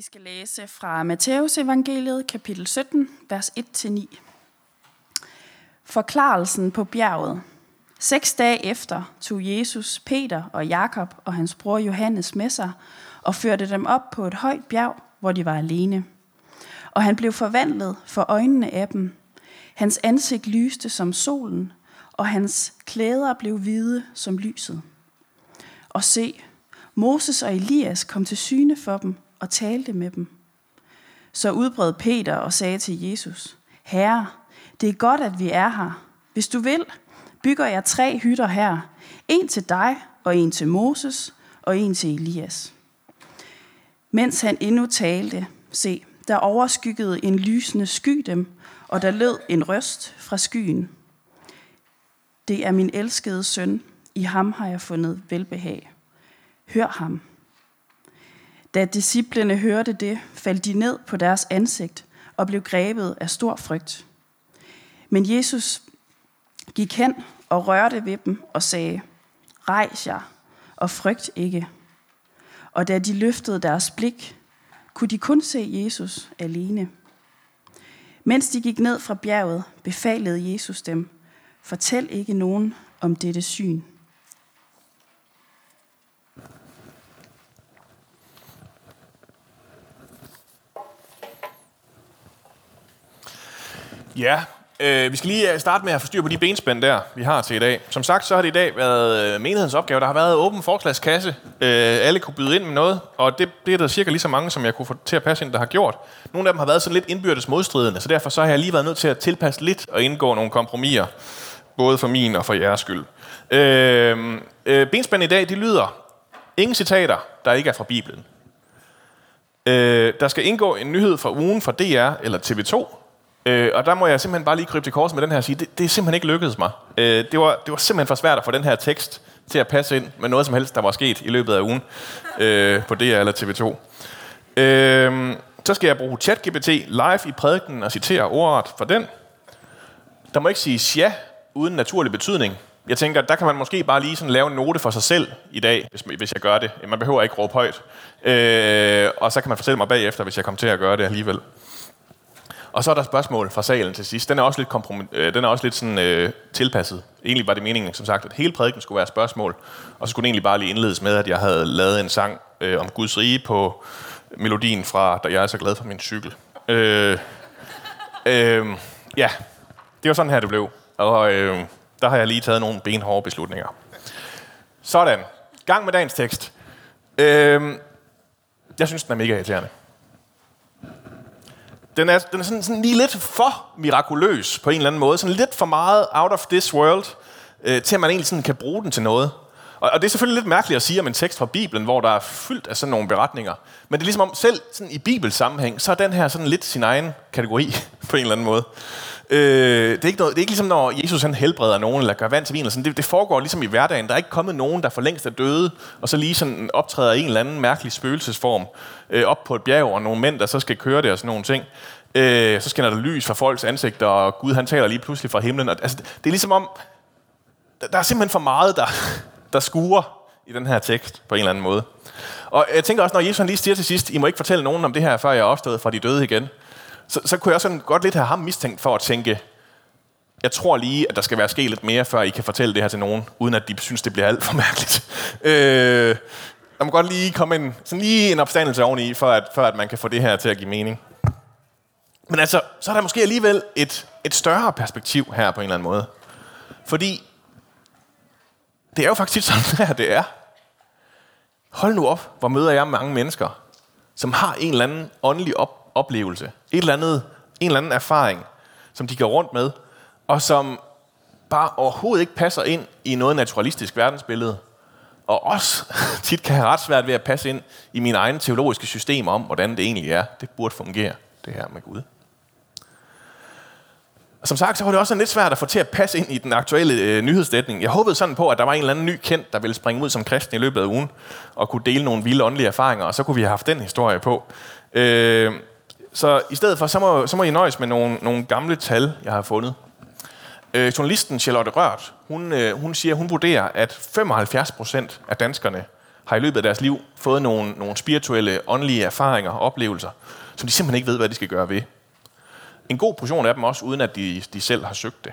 Vi skal læse fra Matteus evangeliet, kapitel 17, vers 1-9. Forklarelsen på bjerget. Seks dage efter tog Jesus Peter og Jakob og hans bror Johannes med sig og førte dem op på et højt bjerg, hvor de var alene. Og han blev forvandlet for øjnene af dem. Hans ansigt lyste som solen, og hans klæder blev hvide som lyset. Og se, Moses og Elias kom til syne for dem og talte med dem. Så udbred Peter og sagde til Jesus, Herre, det er godt, at vi er her. Hvis du vil, bygger jeg tre hytter her. En til dig, og en til Moses, og en til Elias. Mens han endnu talte, se, der overskyggede en lysende sky dem, og der lød en røst fra skyen. Det er min elskede søn, i ham har jeg fundet velbehag. Hør ham. Da disciplene hørte det, faldt de ned på deres ansigt og blev grebet af stor frygt. Men Jesus gik hen og rørte ved dem og sagde, Rejs jer og frygt ikke. Og da de løftede deres blik, kunne de kun se Jesus alene. Mens de gik ned fra bjerget, befalede Jesus dem, fortæl ikke nogen om dette syn. Ja, øh, vi skal lige øh, starte med at forstyrre på de benspænd der, vi har til i dag. Som sagt, så har det i dag været øh, menighedens opgave. Der har været åben forslagskasse. Øh, alle kunne byde ind med noget, og det, det er der cirka lige så mange, som jeg kunne få til at passe ind, der har gjort. Nogle af dem har været sådan lidt indbyrdes modstridende, så derfor så har jeg lige været nødt til at tilpasse lidt og indgå nogle kompromiser, både for min og for jeres skyld. Øh, øh, benspænd i dag, de lyder, ingen citater, der ikke er fra Bibelen. Øh, der skal indgå en nyhed fra ugen fra DR eller TV2, Øh, og der må jeg simpelthen bare lige krybe til korset med den her og sige, det, det er simpelthen ikke lykkedes mig. Øh, det, var, det var simpelthen for svært at få den her tekst til at passe ind med noget som helst, der var sket i løbet af ugen øh, på DR eller TV2. Øh, så skal jeg bruge ChatGPT live i prædiken og citere ordet for den. Der må ikke sige ja uden naturlig betydning. Jeg tænker, der kan man måske bare lige sådan lave en note for sig selv i dag, hvis, hvis jeg gør det. Man behøver ikke råbe højt. Øh, og så kan man fortælle mig bagefter, hvis jeg kommer til at gøre det alligevel. Og så er der spørgsmål fra salen til sidst. Den er også lidt, kompromis, øh, den er også lidt sådan, øh, tilpasset. Egentlig var det meningen, som sagt, at hele prædiken skulle være spørgsmål. Og så skulle den egentlig bare lige indledes med, at jeg havde lavet en sang øh, om Guds rige på melodien fra, da jeg er så glad for min cykel. Øh, øh, ja, det var sådan her, det blev. Og øh, der har jeg lige taget nogle benhårde beslutninger. Sådan. Gang med dagens tekst. Øh, jeg synes, den er mega irriterende den er, den er sådan, sådan lige lidt for mirakuløs på en eller anden måde. Sådan lidt for meget out of this world, øh, til at man egentlig sådan kan bruge den til noget. Og, og det er selvfølgelig lidt mærkeligt at sige om en tekst fra Bibelen, hvor der er fyldt af sådan nogle beretninger. Men det er ligesom om, selv sådan i Bibels sammenhæng, så er den her sådan lidt sin egen kategori på en eller anden måde. Øh, det, er ikke noget, det er ikke ligesom, når Jesus han helbreder nogen, eller gør vand til vin. Eller sådan. Det, det foregår ligesom i hverdagen. Der er ikke kommet nogen, der for længst er døde, og så lige sådan optræder i en eller anden mærkelig spøgelsesform øh, op på et bjerg, og nogle mænd, der så skal køre det og sådan nogle ting. Øh, så skinner der lys fra folks ansigter, og Gud han taler lige pludselig fra himlen. Og, altså, det er ligesom om, der er simpelthen for meget, der, der skuer i den her tekst på en eller anden måde. Og jeg tænker også, når Jesus han lige siger til sidst, I må ikke fortælle nogen om det her, før jeg er opstået fra de døde igen så, så kunne jeg også sådan godt lidt have ham mistænkt for at tænke, jeg tror lige, at der skal være sket lidt mere, før I kan fortælle det her til nogen, uden at de synes, det bliver alt for mærkeligt. Øh, der må godt lige komme en, sådan lige en opstandelse oveni, for at, for at man kan få det her til at give mening. Men altså, så er der måske alligevel et, et større perspektiv her på en eller anden måde. Fordi det er jo faktisk sådan, her det er. Hold nu op, hvor møder jeg mange mennesker, som har en eller anden åndelig op, oplevelse, et eller andet, en eller anden erfaring, som de går rundt med, og som bare overhovedet ikke passer ind i noget naturalistisk verdensbillede, og også tit kan have ret svært ved at passe ind i mine egne teologiske systemer om, hvordan det egentlig er. Det burde fungere, det her med Gud. Og som sagt, så var det også lidt svært at få til at passe ind i den aktuelle øh, nyhedsdækning. Jeg håbede sådan på, at der var en eller anden ny kendt, der ville springe ud som kristen i løbet af ugen, og kunne dele nogle vilde åndelige erfaringer, og så kunne vi have haft den historie på. Øh, så i stedet for, så må, så må I nøjes med nogle, nogle gamle tal, jeg har fundet. Øh, journalisten Charlotte Rørt, hun, øh, hun siger, hun vurderer, at 75 procent af danskerne har i løbet af deres liv fået nogle, nogle spirituelle, åndelige erfaringer og oplevelser, som de simpelthen ikke ved, hvad de skal gøre ved. En god portion af dem også, uden at de, de selv har søgt det.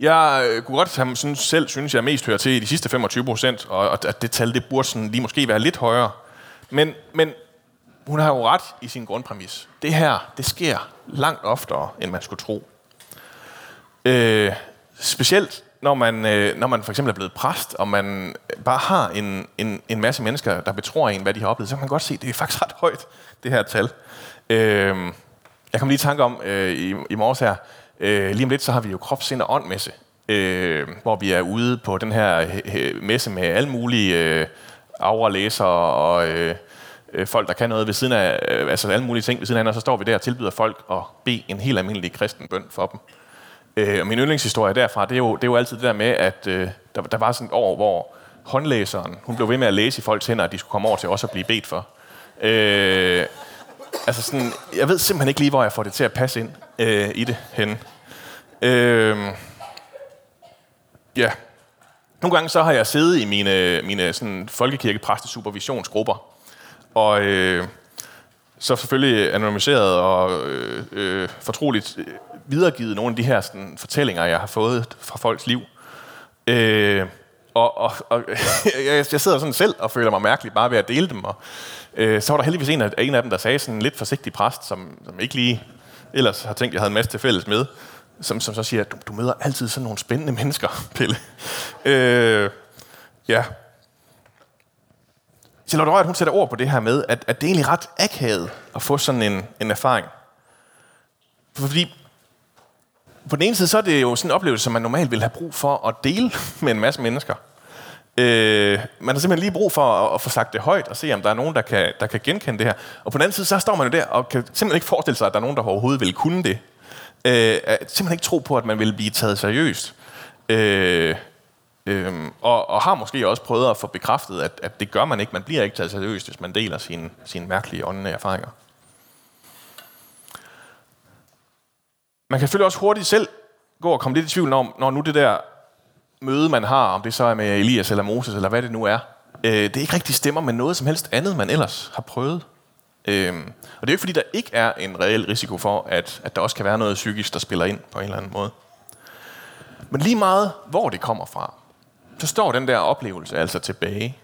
Jeg øh, kunne godt have, synes, selv synes, jeg mest hører til i de sidste 25 procent, og at det tal det burde sådan lige måske være lidt højere. Men, men hun har jo ret i sin grundpræmis. Det her, det sker langt oftere, end man skulle tro. Øh, specielt når man, øh, når man for eksempel er blevet præst, og man bare har en, en, en masse mennesker, der betror en, hvad de har oplevet, så kan man godt se, at det er faktisk ret højt, det her tal. Øh, jeg kom lige i tanke om øh, i, i morges her, øh, lige om lidt, så har vi jo krop, sind og ånd øh, hvor vi er ude på den her messe med alle mulige øh, aura og øh, øh, folk, der kan noget ved siden af, øh, altså alle mulige ting ved siden af, og så står vi der og tilbyder folk at bede en helt almindelig kristen bøn for dem. Øh, og min yndlingshistorie derfra, det er, jo, det er jo altid det der med, at øh, der, der var sådan et år, hvor håndlæseren, hun blev ved med at læse i folks hænder, at de skulle komme over til os at blive bedt for. Øh, altså sådan, jeg ved simpelthen ikke lige, hvor jeg får det til at passe ind øh, i det henne. Øh, ja. Nogle gange så har jeg siddet i mine, mine sådan, folkekirkepræste supervisionsgrupper, og øh, så selvfølgelig anonymiseret og øh, øh, fortroligt videregivet nogle af de her sådan, fortællinger, jeg har fået fra folks liv. Øh, og, og, og jeg, jeg sidder sådan selv og føler mig mærkelig bare ved at dele dem. Og, øh, så var der heldigvis en af, en af dem, der sagde sådan en lidt forsigtig præst, som, som ikke lige ellers har tænkt, jeg havde en masse til fælles med, som, som så siger, at du, du møder altid sådan nogle spændende mennesker, Pelle. Øh, ja. Charlotte Røgert, hun sætter ord på det her med, at, at det er egentlig ret akavet at få sådan en, en erfaring. Fordi på den ene side, så er det jo sådan en oplevelse, som man normalt vil have brug for at dele med en masse mennesker. Øh, man har simpelthen lige brug for at, at få sagt det højt og se, om der er nogen, der kan, der kan genkende det her. Og på den anden side, så står man jo der og kan simpelthen ikke forestille sig, at der er nogen, der overhovedet vil kunne det. Øh, simpelthen ikke tro på, at man vil blive taget seriøst. Øh, øh, og, og har måske også prøvet at få bekræftet, at, at det gør man ikke. Man bliver ikke taget seriøst, hvis man deler sine, sine mærkelige åndelige erfaringer. Man kan selvfølgelig også hurtigt selv gå og komme lidt i tvivl om, når nu det der møde, man har, om det så er med Elias eller Moses, eller hvad det nu er, øh, det ikke rigtig stemmer med noget som helst andet, man ellers har prøvet. Øh, og det er jo ikke, fordi der ikke er en reel risiko for, at, at der også kan være noget psykisk, der spiller ind på en eller anden måde. Men lige meget, hvor det kommer fra, så står den der oplevelse altså tilbage.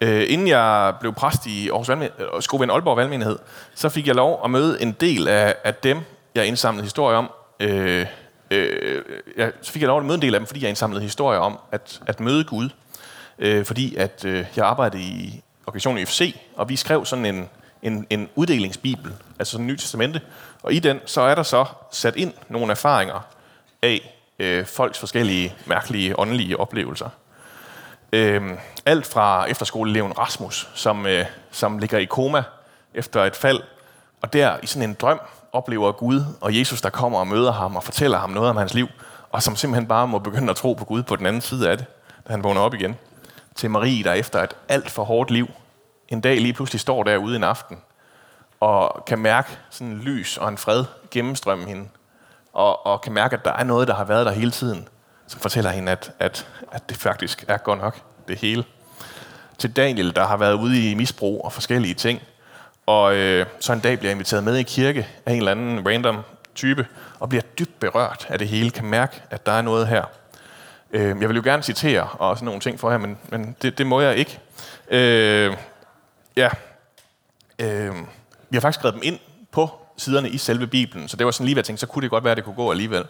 Øh, inden jeg blev præst i Aarhus Valgmen- øh, Skoven Aalborg Valgmenighed, så fik jeg lov at møde en del af, af dem, jeg indsamlede historie om. Øh, øh, jeg fik jeg lov at møde en del af dem, fordi jeg indsamlede historier om at, at møde Gud. Øh, fordi at øh, jeg arbejdede i organisationen FC, og vi skrev sådan en, en, en uddelingsbibel, altså sådan en ny testamente. Og i den, så er der så sat ind nogle erfaringer af øh, folks forskellige mærkelige åndelige oplevelser. Øh, alt fra efterskoleeleven Rasmus, som, øh, som ligger i koma efter et fald, og der i sådan en drøm oplever Gud og Jesus, der kommer og møder ham og fortæller ham noget om hans liv, og som simpelthen bare må begynde at tro på Gud på den anden side af det, da han vågner op igen. Til Marie, der efter et alt for hårdt liv, en dag lige pludselig står derude en aften, og kan mærke sådan en lys og en fred gennemstrømme hende, og, og kan mærke, at der er noget, der har været der hele tiden, som fortæller hende, at, at, at det faktisk er godt nok, det hele. Til Daniel, der har været ude i misbrug og forskellige ting, og øh, så en dag bliver jeg inviteret med i kirke af en eller anden random type, og bliver dybt berørt af det hele, kan mærke, at der er noget her. Øh, jeg vil jo gerne citere og sådan nogle ting for her, men, men det, det må jeg ikke. Øh, ja. Øh, vi har faktisk skrevet dem ind på siderne i selve Bibelen, så det var sådan lige hvad jeg tænkte, så kunne det godt være, at det kunne gå alligevel.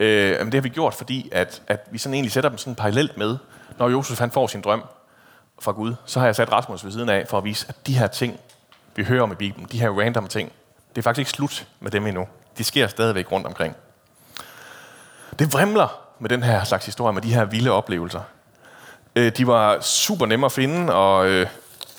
Øh, men det har vi gjort, fordi at, at vi sådan egentlig sætter dem sådan parallelt med, når Josef han får sin drøm fra Gud, så har jeg sat Rasmus ved siden af for at vise, at de her ting, vi hører om i Bibelen, de her random ting, det er faktisk ikke slut med dem endnu. De sker stadigvæk rundt omkring. Det vrimler med den her slags historie, med de her vilde oplevelser. Øh, de var super nemme at finde, og øh,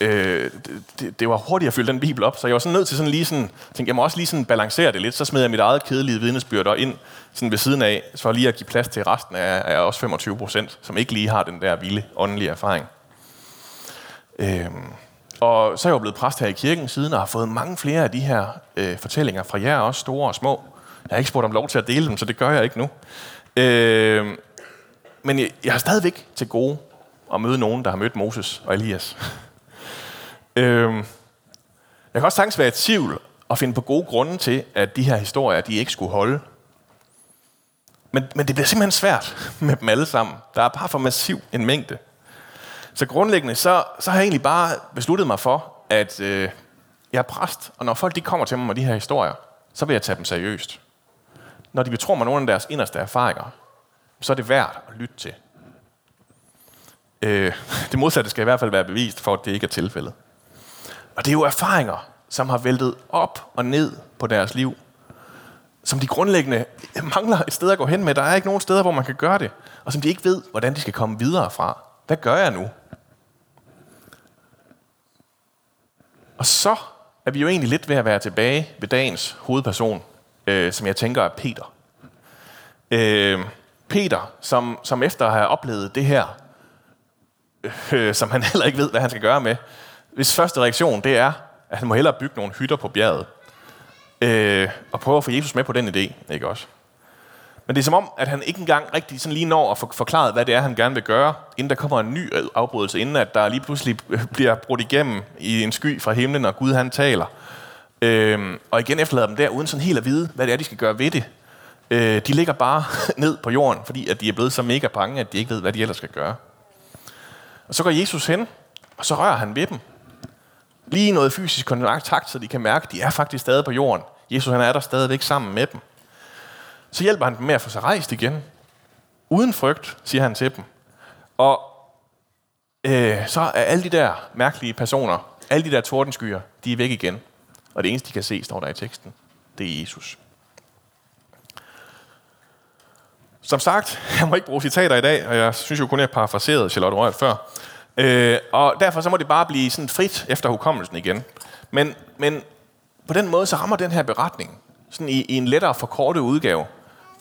øh, det, det var hurtigt at fylde den bibel op, så jeg var sådan nødt til sådan lige sådan, tænkte, jeg må også lige sådan balancere det lidt, så smed jeg mit eget kedelige vidnesbyrd ind sådan ved siden af, så lige at give plads til resten af, af os 25 procent, som ikke lige har den der vilde åndelige erfaring. Øh, og så er jeg jo blevet præst her i kirken siden, og har fået mange flere af de her øh, fortællinger fra jer, også store og små. Jeg har ikke spurgt om lov til at dele dem, så det gør jeg ikke nu. Øh, men jeg, jeg har stadigvæk til gode at møde nogen, der har mødt Moses og Elias øhm, jeg kan også sagtens være i tvivl og finde på gode grunde til, at de her historier, de ikke skulle holde. Men, men det bliver simpelthen svært med dem alle sammen. Der er bare for massiv en mængde. Så grundlæggende, så, så har jeg egentlig bare besluttet mig for, at øh, jeg er præst, og når folk de kommer til mig med de her historier, så vil jeg tage dem seriøst. Når de betror mig nogle af deres inderste erfaringer, så er det værd at lytte til. Øh, det modsatte skal i hvert fald være bevist, for at det ikke er tilfældet. Og det er jo erfaringer, som har væltet op og ned på deres liv, som de grundlæggende mangler et sted at gå hen med. Der er ikke nogen steder, hvor man kan gøre det, og som de ikke ved, hvordan de skal komme videre fra. Hvad gør jeg nu? Og så er vi jo egentlig lidt ved at være tilbage ved dagens hovedperson, øh, som jeg tænker er Peter. Øh, Peter, som, som efter at have oplevet det her, øh, som han heller ikke ved, hvad han skal gøre med, hvis første reaktion det er, at han må hellere bygge nogle hytter på bjerget, øh, og prøve at få Jesus med på den idé, ikke også? Men det er som om, at han ikke engang rigtig sådan lige når at forklare, hvad det er, han gerne vil gøre, inden der kommer en ny afbrydelse, inden at der lige pludselig bliver brudt igennem i en sky fra himlen, og Gud han taler. Øhm, og igen efterlader dem der, uden sådan helt at vide, hvad det er, de skal gøre ved det. Øh, de ligger bare ned på jorden, fordi at de er blevet så mega bange, at de ikke ved, hvad de ellers skal gøre. Og så går Jesus hen, og så rører han ved dem. Lige noget fysisk kontakt, så de kan mærke, at de er faktisk stadig på jorden. Jesus han er der stadigvæk sammen med dem. Så hjælper han dem med at få sig rejst igen. Uden frygt, siger han til dem. Og øh, så er alle de der mærkelige personer, alle de der tordenskyer, de er væk igen. Og det eneste, de kan se, står der i teksten, det er Jesus. Som sagt, jeg må ikke bruge citater i dag, og jeg synes jo kun, jeg parafraserede Charlotte Rørt før. Øh, og derfor så må det bare blive sådan frit efter hukommelsen igen. Men, men på den måde, så rammer den her beretning sådan i, i en lettere forkortet udgave,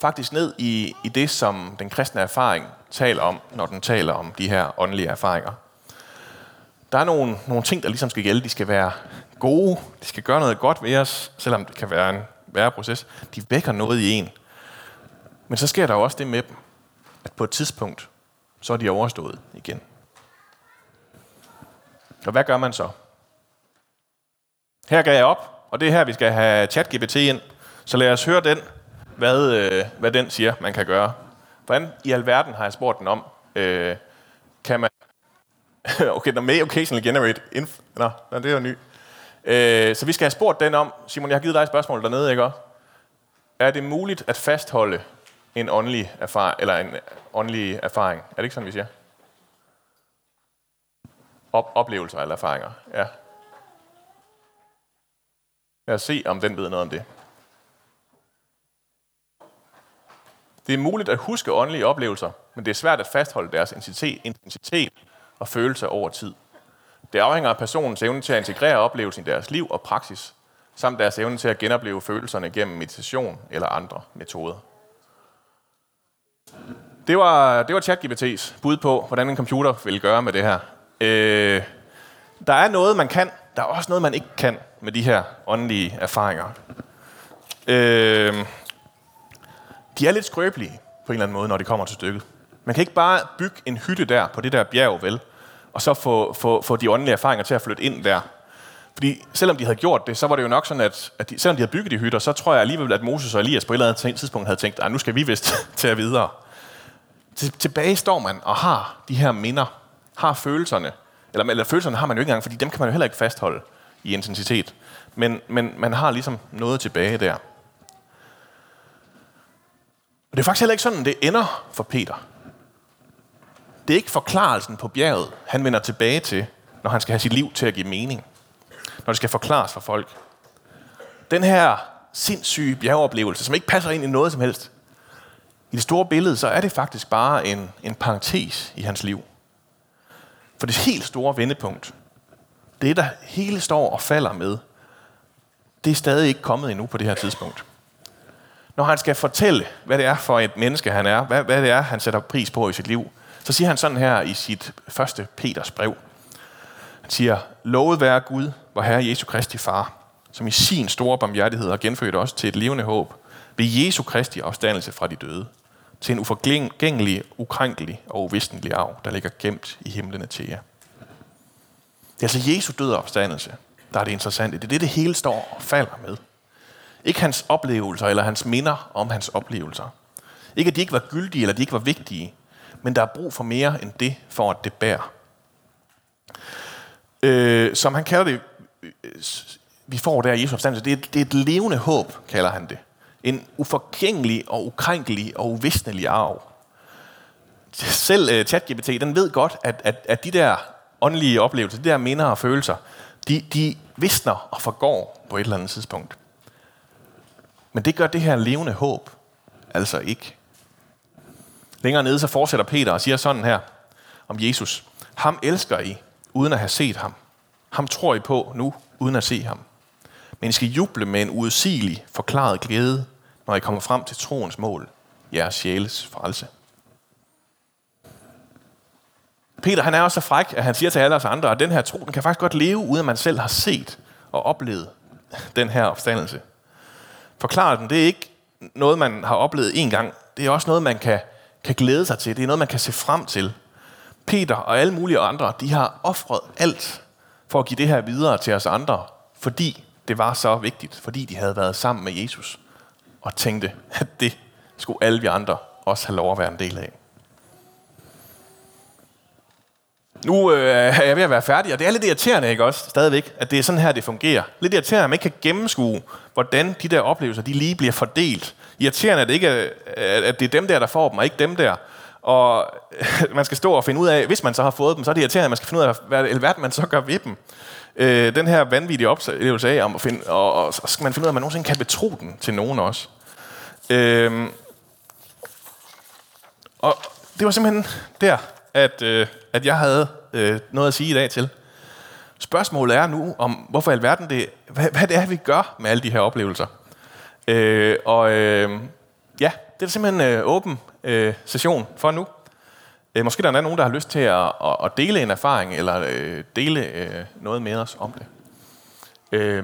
faktisk ned i, i det, som den kristne erfaring taler om, når den taler om de her åndelige erfaringer. Der er nogle, nogle ting, der ligesom skal gælde. De skal være gode, de skal gøre noget godt ved os, selvom det kan være en værre proces. De vækker noget i en. Men så sker der jo også det med dem, at på et tidspunkt, så er de overstået igen. Og hvad gør man så? Her gav jeg op, og det er her, vi skal have ChatGPT ind. Så lad os høre den, hvad, øh, hvad den siger, man kan gøre. Hvordan i alverden har jeg spurgt den om? Øh, kan man... okay, der may occasionally generate inf... Nå, nå, det er jo ny. Øh, så vi skal have spurgt den om. Simon, jeg har givet dig et spørgsmål dernede, ikke Er det muligt at fastholde en åndelig erfaring, eller en åndelig erfaring? Er det ikke sådan, vi siger? Op- oplevelser eller erfaringer, ja. Lad os se, om den ved noget om det. Det er muligt at huske åndelige oplevelser, men det er svært at fastholde deres intensitet og følelse over tid. Det afhænger af personens evne til at integrere oplevelsen i deres liv og praksis, samt deres evne til at genopleve følelserne gennem meditation eller andre metoder. Det var, det var ChatGPT's bud på, hvordan en computer ville gøre med det her. Øh, der er noget, man kan. Der er også noget, man ikke kan med de her åndelige erfaringer. Øh, de er lidt skrøbelige på en eller anden måde, når det kommer til stykket. Man kan ikke bare bygge en hytte der på det der bjerg, vel? Og så få, få, få de åndelige erfaringer til at flytte ind der. Fordi selvom de havde gjort det, så var det jo nok sådan, at, at de, selvom de havde bygget de hytter, så tror jeg alligevel, at Moses og Elias på et eller andet tidspunkt havde tænkt, at nu skal vi vist til at videre. Tilbage står man og har de her minder, har følelserne, eller, eller følelserne har man jo ikke engang, fordi dem kan man jo heller ikke fastholde i intensitet. Men, men man har ligesom noget tilbage der. Og det er faktisk heller ikke sådan, det ender for Peter. Det er ikke forklarelsen på bjerget, han vender tilbage til, når han skal have sit liv til at give mening. Når det skal forklares for folk. Den her sindssyge bjergeoplevelse, som ikke passer ind i noget som helst, i det store billede, så er det faktisk bare en, en parentes i hans liv. For det helt store vendepunkt, det der hele står og falder med, det er stadig ikke kommet endnu på det her tidspunkt. Når han skal fortælle, hvad det er for et menneske, han er, hvad, hvad det er, han sætter pris på i sit liv, så siger han sådan her i sit første Peters brev. Han siger, lovet være Gud, hvor Herre Jesu Kristi far, som i sin store barmhjertighed har genfødt os til et levende håb, ved Jesu Kristi opstandelse fra de døde, til en uforgængelig, ukrænkelig og uvisnelig arv, der ligger gemt i himlene til jer. Det er altså Jesu død og opstandelse, der er det interessante. Det er det, det hele står og falder med. Ikke hans oplevelser eller hans minder om hans oplevelser. Ikke at de ikke var gyldige eller de ikke var vigtige, men der er brug for mere end det, for at det bærer. Øh, som han kalder det, øh, vi får der i Jesu opstandelse, det er, det er et levende håb, kalder han det. En uforgængelig og ukrænkelig og uvisnelig arv. Selv uh, ChatGPT, den ved godt, at, at, at de der åndelige oplevelser, de der minder og følelser, de, de visner og forgår på et eller andet tidspunkt. Men det gør det her levende håb altså ikke. Længere nede så fortsætter Peter og siger sådan her om Jesus. Ham elsker I, uden at have set ham. Ham tror I på nu, uden at se ham. Men I skal juble med en uudsigelig forklaret glæde, når I kommer frem til troens mål, jeres sjæles frelse. Peter han er også så fræk, at han siger til alle os andre, at den her tro, den kan faktisk godt leve, uden at man selv har set og oplevet den her opstandelse. Forklaret det er ikke noget, man har oplevet en gang. Det er også noget, man kan, kan glæde sig til. Det er noget, man kan se frem til. Peter og alle mulige andre, de har offret alt for at give det her videre til os andre, fordi det var så vigtigt, fordi de havde været sammen med Jesus og tænkte, at det skulle alle vi andre også have lov at være en del af. Nu øh, er jeg ved at være færdig, og det er lidt irriterende, ikke også, stadigvæk, at det er sådan her, det fungerer. Lidt irriterende, at man ikke kan gennemskue, hvordan de der oplevelser, de lige bliver fordelt. Irriterende, at det ikke er, at det er dem der, der får dem, og ikke dem der. Og man skal stå og finde ud af, hvis man så har fået dem, så er det irriterende, at man skal finde ud af, hvad alverden man så gør ved dem. Øh, den her vanvittige oplevelse af, om at finde, og, og, så skal man finde ud af, at man nogensinde kan betro den til nogen også. Øh, og det var simpelthen der, at, øh, at jeg havde øh, noget at sige i dag til. Spørgsmålet er nu, om hvorfor i alverden det, hvad, hvad det er, vi gør med alle de her oplevelser. Øh, og øh, ja, det er simpelthen en øh, åben øh, session for nu. Øh, måske der er nogen, der har lyst til at, at, at dele en erfaring, eller øh, dele øh, noget med os om det. Øh,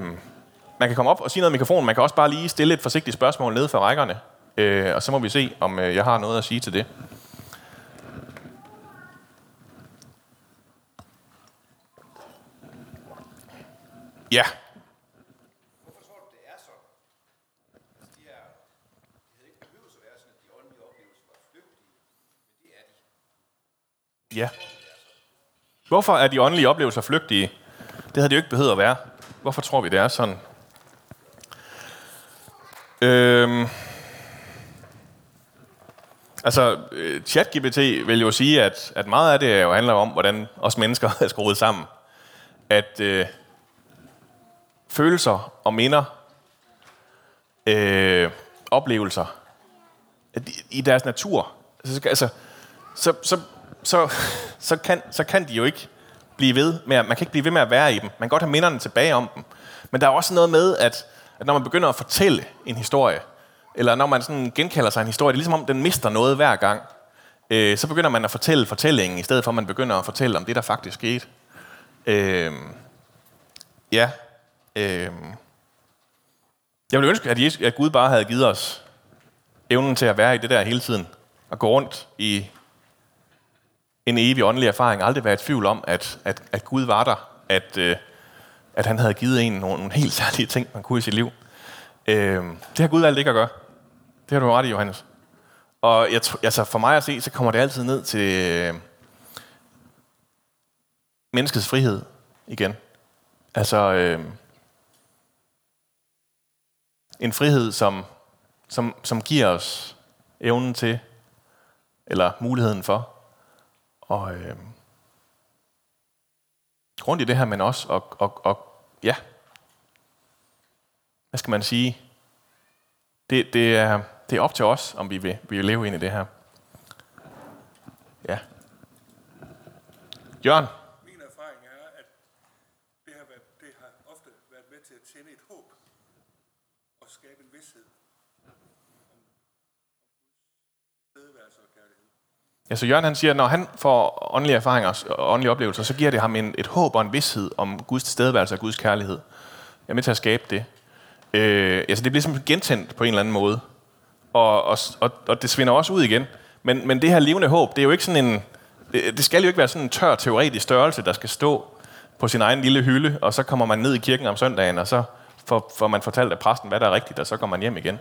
man kan komme op og sige noget i mikrofonen. Man kan også bare lige stille et forsigtigt spørgsmål ned for rækkerne. Øh, og så må vi se, om øh, jeg har noget at sige til det. Ja. Hvorfor tror du, det er sådan? De er, det havde ikke behøvet at være sådan, at de åndelige oplevelser var flygtige, men det er de. Ja. Hvorfor er de åndelige oplevelser flygtige? Det havde de jo ikke behøvet at være. Hvorfor tror vi, det er sådan? Øhm, altså, øh, ChatGPT vil jo sige, at, at meget af det jo handler om, hvordan os mennesker er skruet sammen. At øh, følelser og minder, øh, oplevelser, at i deres natur, altså, altså så, så, så, så, kan, så kan de jo ikke blive ved med at, man kan ikke blive ved med at være i dem. Man kan godt have minderne tilbage om dem. Men der er også noget med, at, at når man begynder at fortælle en historie, eller når man sådan genkalder sig en historie, det er ligesom om, den mister noget hver gang. Øh, så begynder man at fortælle fortællingen, i stedet for at man begynder at fortælle om det, der faktisk skete. Øh, ja, Øh, jeg ville ønske, at, Jesus, at Gud bare havde givet os evnen til at være i det der hele tiden, og gå rundt i en evig åndelig erfaring, aldrig være i tvivl om, at, at, at Gud var der, at, øh, at han havde givet en nogle, nogle helt særlige ting, man kunne i sit liv. Øh, det har Gud valgt ikke at gøre. Det har du ret i, Johannes. Og jeg, altså for mig at se, så kommer det altid ned til øh, menneskets frihed igen. Altså, øh, en frihed, som, som, som giver os evnen til, eller muligheden for, og øh, rundt i det her, men også, og, og, og ja, hvad skal man sige, det, det, er, det er op til os, om vi vil, vi vil leve ind i det her. Ja. Jørgen? Ja, så Jørgen han siger, at når han får åndelige erfaringer og åndelige oplevelser, så giver det ham en, et håb og en vidshed om Guds tilstedeværelse og Guds kærlighed. Jeg er med til at skabe det. Øh, altså det bliver simpelthen gentændt på en eller anden måde. og, og, og, og det svinder også ud igen. Men, men det her levende håb, det er jo ikke sådan en... Det, det skal jo ikke være sådan en tør teoretisk størrelse, der skal stå på sin egen lille hylde, og så kommer man ned i kirken om søndagen, og så får, får man fortalt af præsten, hvad der er rigtigt, og så går man hjem igen.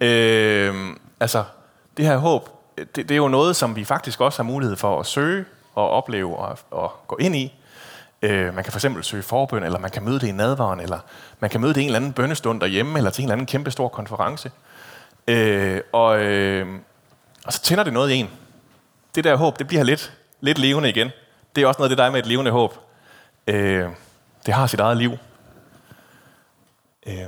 Øh, altså, det her håb, det, det er jo noget, som vi faktisk også har mulighed for at søge og opleve og, og gå ind i. Øh, man kan for eksempel søge forbøn, eller man kan møde det i nadvaren, eller man kan møde det i en eller anden bønnestund derhjemme, eller til en eller anden kæmpe stor konference. Øh, og, øh, og så tænder det noget i en. Det der håb, det bliver lidt, lidt levende igen. Det er også noget af det, der er med et levende håb. Øh, det har sit eget liv. Øh,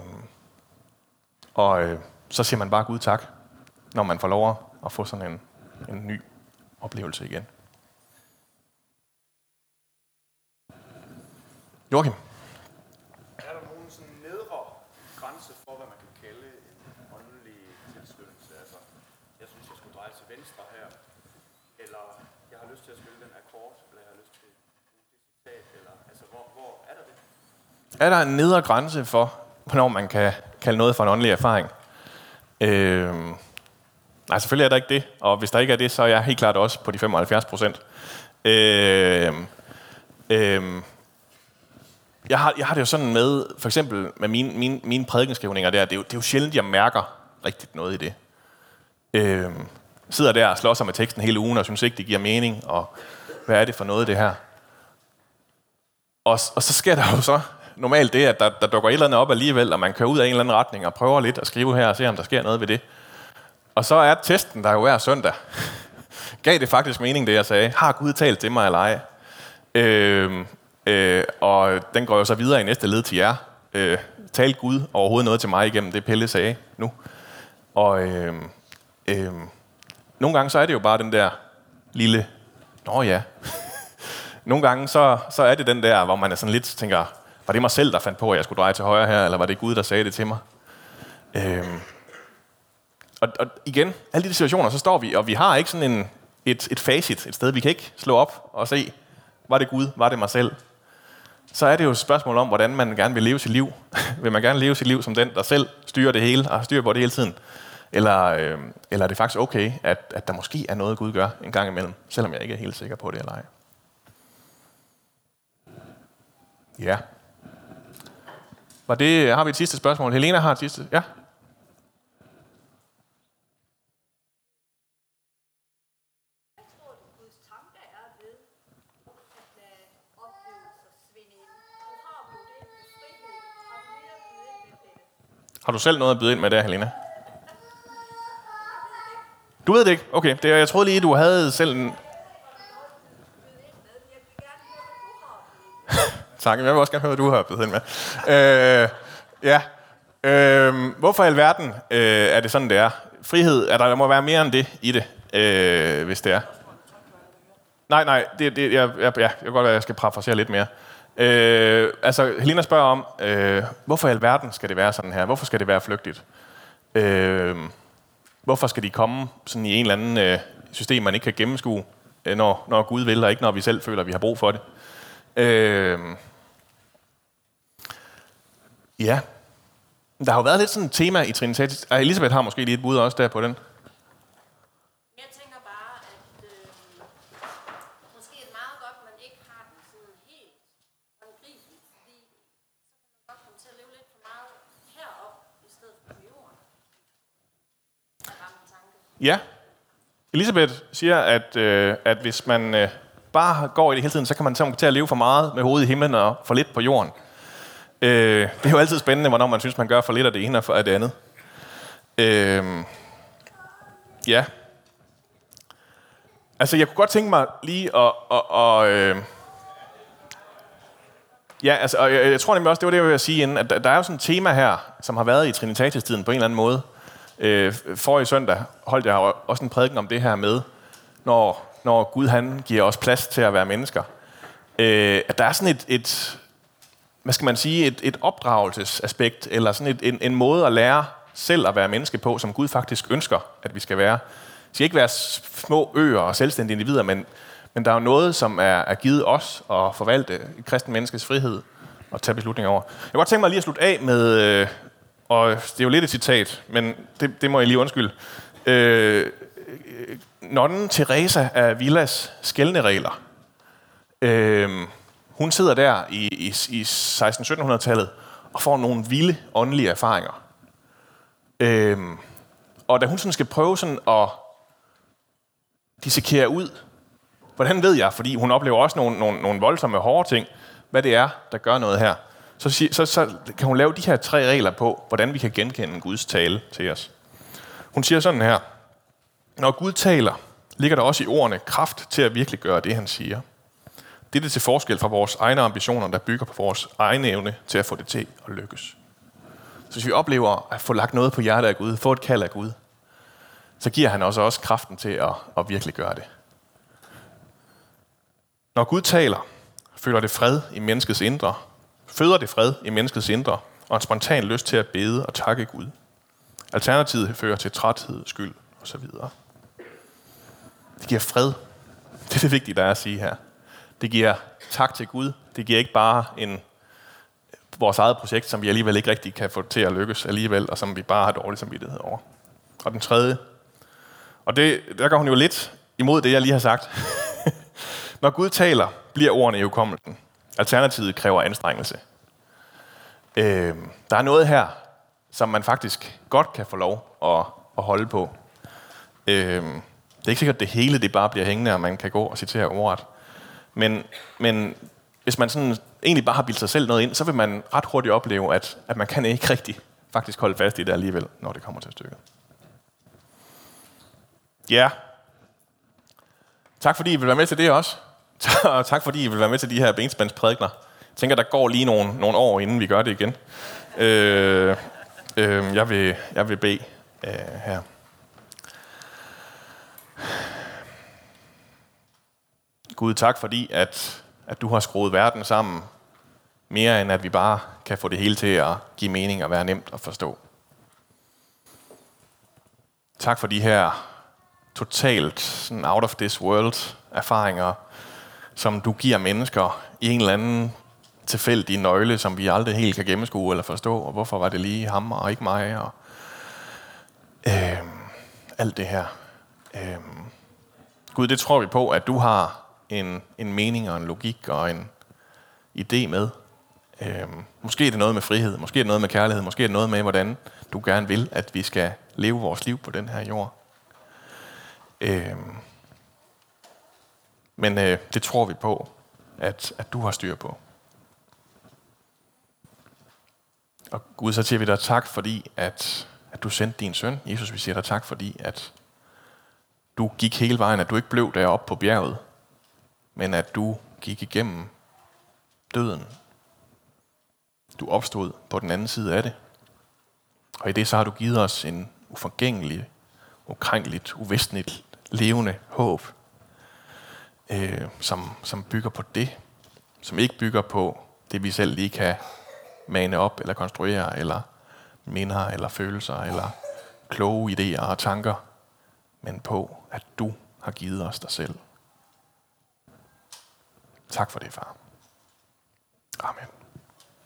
og øh, så siger man bare Gud tak, når man får lov at få sådan en, en ny oplevelse igen. Joachim. Er der nogen sådan nedre grænse for, hvad man kan kalde en åndelig tilskyndelse? Altså, jeg synes, jeg skulle dreje til venstre her, eller jeg har lyst til at spille den akkord, eller jeg har lyst til det citat, eller altså, hvor, hvor er der det? Er der en nedre grænse for, hvornår man kan kalde noget for en åndelig erfaring? Øh, nej, selvfølgelig er der ikke det, og hvis der ikke er det, så er jeg helt klart også på de 75 procent. Øh, øh, jeg har, jeg har det jo sådan med, for eksempel med mine, mine, mine prædikenskrivninger der, det er, jo, det er jo sjældent, jeg mærker rigtigt noget i det. Øh, sidder der og slår sig med teksten hele ugen, og synes ikke, det giver mening, og hvad er det for noget, det her? Og, og så sker der jo så normalt det, at der, der dukker et eller andet op alligevel, og man kører ud af en eller anden retning og prøver lidt at skrive her og se, om der sker noget ved det. Og så er testen, der jo hver søndag. Gav det faktisk mening, det jeg sagde? Har Gud talt til mig eller ej? Øh, Øh, og den går jo så videre i næste led til jer. Øh, talte Gud overhovedet noget til mig igennem det, Pelle sagde nu. Og øh, øh, nogle gange så er det jo bare den der lille, nå ja. nogle gange så, så er det den der, hvor man er sådan lidt tænker, var det mig selv, der fandt på, at jeg skulle dreje til højre her, eller var det Gud, der sagde det til mig? Øh, og, og igen, alle de situationer, så står vi, og vi har ikke sådan en, et, et facit, et sted, vi kan ikke slå op og se, var det Gud, var det mig selv? så er det jo et spørgsmål om, hvordan man gerne vil leve sit liv. vil man gerne leve sit liv som den, der selv styrer det hele og har styr på det hele tiden? Eller, øh, eller er det faktisk okay, at, at der måske er noget, Gud gør en gang imellem, selvom jeg ikke er helt sikker på det eller ej? Ja. Var det, har vi et sidste spørgsmål? Helena har et sidste. Ja? Har du selv noget at byde ind med der, Helena? Du ved det ikke? Okay, det, jeg troede lige, du havde selv en... tak, jeg vil også gerne høre, hvad du har bydet ind med. Øh, ja. Øh, hvorfor i alverden øh, er det sådan, det er? Frihed, er der, der må være mere end det i det, øh, hvis det er. Nej, nej, det, det, jeg, jeg, ja, jeg kan godt være, at jeg skal parafrasere lidt mere. Øh, altså, Helena spørger om, øh, hvorfor i alverden skal det være sådan her? Hvorfor skal det være flygtigt? Øh, hvorfor skal de komme sådan i en eller anden øh, system, man ikke kan gennemskue, øh, når, når Gud vil, og ikke når vi selv føler, at vi har brug for det? Øh, ja. Der har jo været lidt sådan et tema i Trinitatis. Elisabeth har måske lige et bud også der på den. Ja. Elisabeth siger, at, øh, at hvis man øh, bare går i det hele tiden, så kan man til at leve for meget med hovedet i himlen og for lidt på jorden. Øh, det er jo altid spændende, hvornår man synes, man gør for lidt af det ene og for af det andet. Øh, ja. Altså, jeg kunne godt tænke mig lige at... at, at øh, ja, altså, og jeg, jeg tror nemlig også, det var det, jeg ville sige inden, at der, der er jo sådan et tema her, som har været i Trinitatis-tiden på en eller anden måde, Øh, for i søndag holdt jeg også en prædiken om det her med, når, når Gud han giver os plads til at være mennesker. Øh, at der er sådan et, et, hvad skal man sige, et, et opdragelsesaspekt, eller sådan et, en, en måde at lære selv at være menneske på, som Gud faktisk ønsker, at vi skal være. Vi skal ikke være små øer og selvstændige individer, men, men der er jo noget, som er, er givet os at forvalte kristen menneskes frihed og tage beslutninger over. Jeg kunne godt tænke mig lige at slutte af med, øh, og det er jo lidt et citat, men det, det må jeg lige undskylde. Øh, nonnen Teresa af Villas skældneregler. Øh, hun sidder der i, i, i 16-1700-tallet og får nogle vilde åndelige erfaringer. Øh, og da hun sådan skal prøve sådan at dissekere ud, hvordan ved jeg, fordi hun oplever også nogle, nogle, nogle voldsomme hårde ting, hvad det er, der gør noget her, så, så, så kan hun lave de her tre regler på, hvordan vi kan genkende Guds tale til os. Hun siger sådan her, når Gud taler, ligger der også i ordene kraft til at virkelig gøre det, han siger. Det er det til forskel fra vores egne ambitioner, der bygger på vores egne evne til at få det til at lykkes. Så hvis vi oplever at få lagt noget på hjertet af Gud, få et kald af Gud, så giver han også også kraften til at, at virkelig gøre det. Når Gud taler, føler det fred i menneskets indre, føder det fred i menneskets indre, og en spontan lyst til at bede og takke Gud. Alternativet fører til træthed, skyld osv. Det giver fred. Det er det vigtige, der er at sige her. Det giver tak til Gud. Det giver ikke bare en vores eget projekt, som vi alligevel ikke rigtig kan få til at lykkes alligevel, og som vi bare har dårlig samvittighed over. Og den tredje, og det, der går hun jo lidt imod det, jeg lige har sagt. Når Gud taler, bliver ordene i hukommelsen. Alternativet kræver anstrengelse. Øh, der er noget her, som man faktisk godt kan få lov at, at holde på. Øh, det er ikke sikkert, at det hele det bare bliver hængende, og man kan gå og citere ordet. Men, men hvis man sådan egentlig bare har bildt sig selv noget ind, så vil man ret hurtigt opleve, at, at man kan ikke rigtig faktisk holde fast i det alligevel, når det kommer til stykket. Ja. Tak fordi I vil være med til det også. Og tak fordi I vil være med til de her benspændsprædikner. Jeg tænker, der går lige nogle, nogle år, inden vi gør det igen. Øh, øh, jeg, vil, jeg vil bede øh, her. Gud, tak fordi, at, at du har skruet verden sammen, mere end at vi bare kan få det hele til at give mening og være nemt at forstå. Tak for de her totalt sådan out of this world erfaringer, som du giver mennesker i en eller anden tilfældig nøgle, som vi aldrig helt kan gennemskue eller forstå, og hvorfor var det lige ham og ikke mig, og øh, alt det her. Øh, Gud, det tror vi på, at du har en, en mening og en logik og en idé med. Øh, måske er det noget med frihed, måske er det noget med kærlighed, måske er det noget med, hvordan du gerne vil, at vi skal leve vores liv på den her jord. Øh, men øh, det tror vi på, at, at du har styr på. Og Gud, så siger vi dig tak, fordi at, at du sendte din søn. Jesus, vi siger dig tak, fordi at du gik hele vejen, at du ikke blev deroppe på bjerget, men at du gik igennem døden. Du opstod på den anden side af det. Og i det så har du givet os en uforgængelig, ukrænkeligt, uvistligt, levende håb, øh, som, som bygger på det, som ikke bygger på det, vi selv lige kan mane op, eller konstruere, eller minder, eller følelser, eller kloge idéer og tanker, men på, at du har givet os dig selv. Tak for det, far. Amen.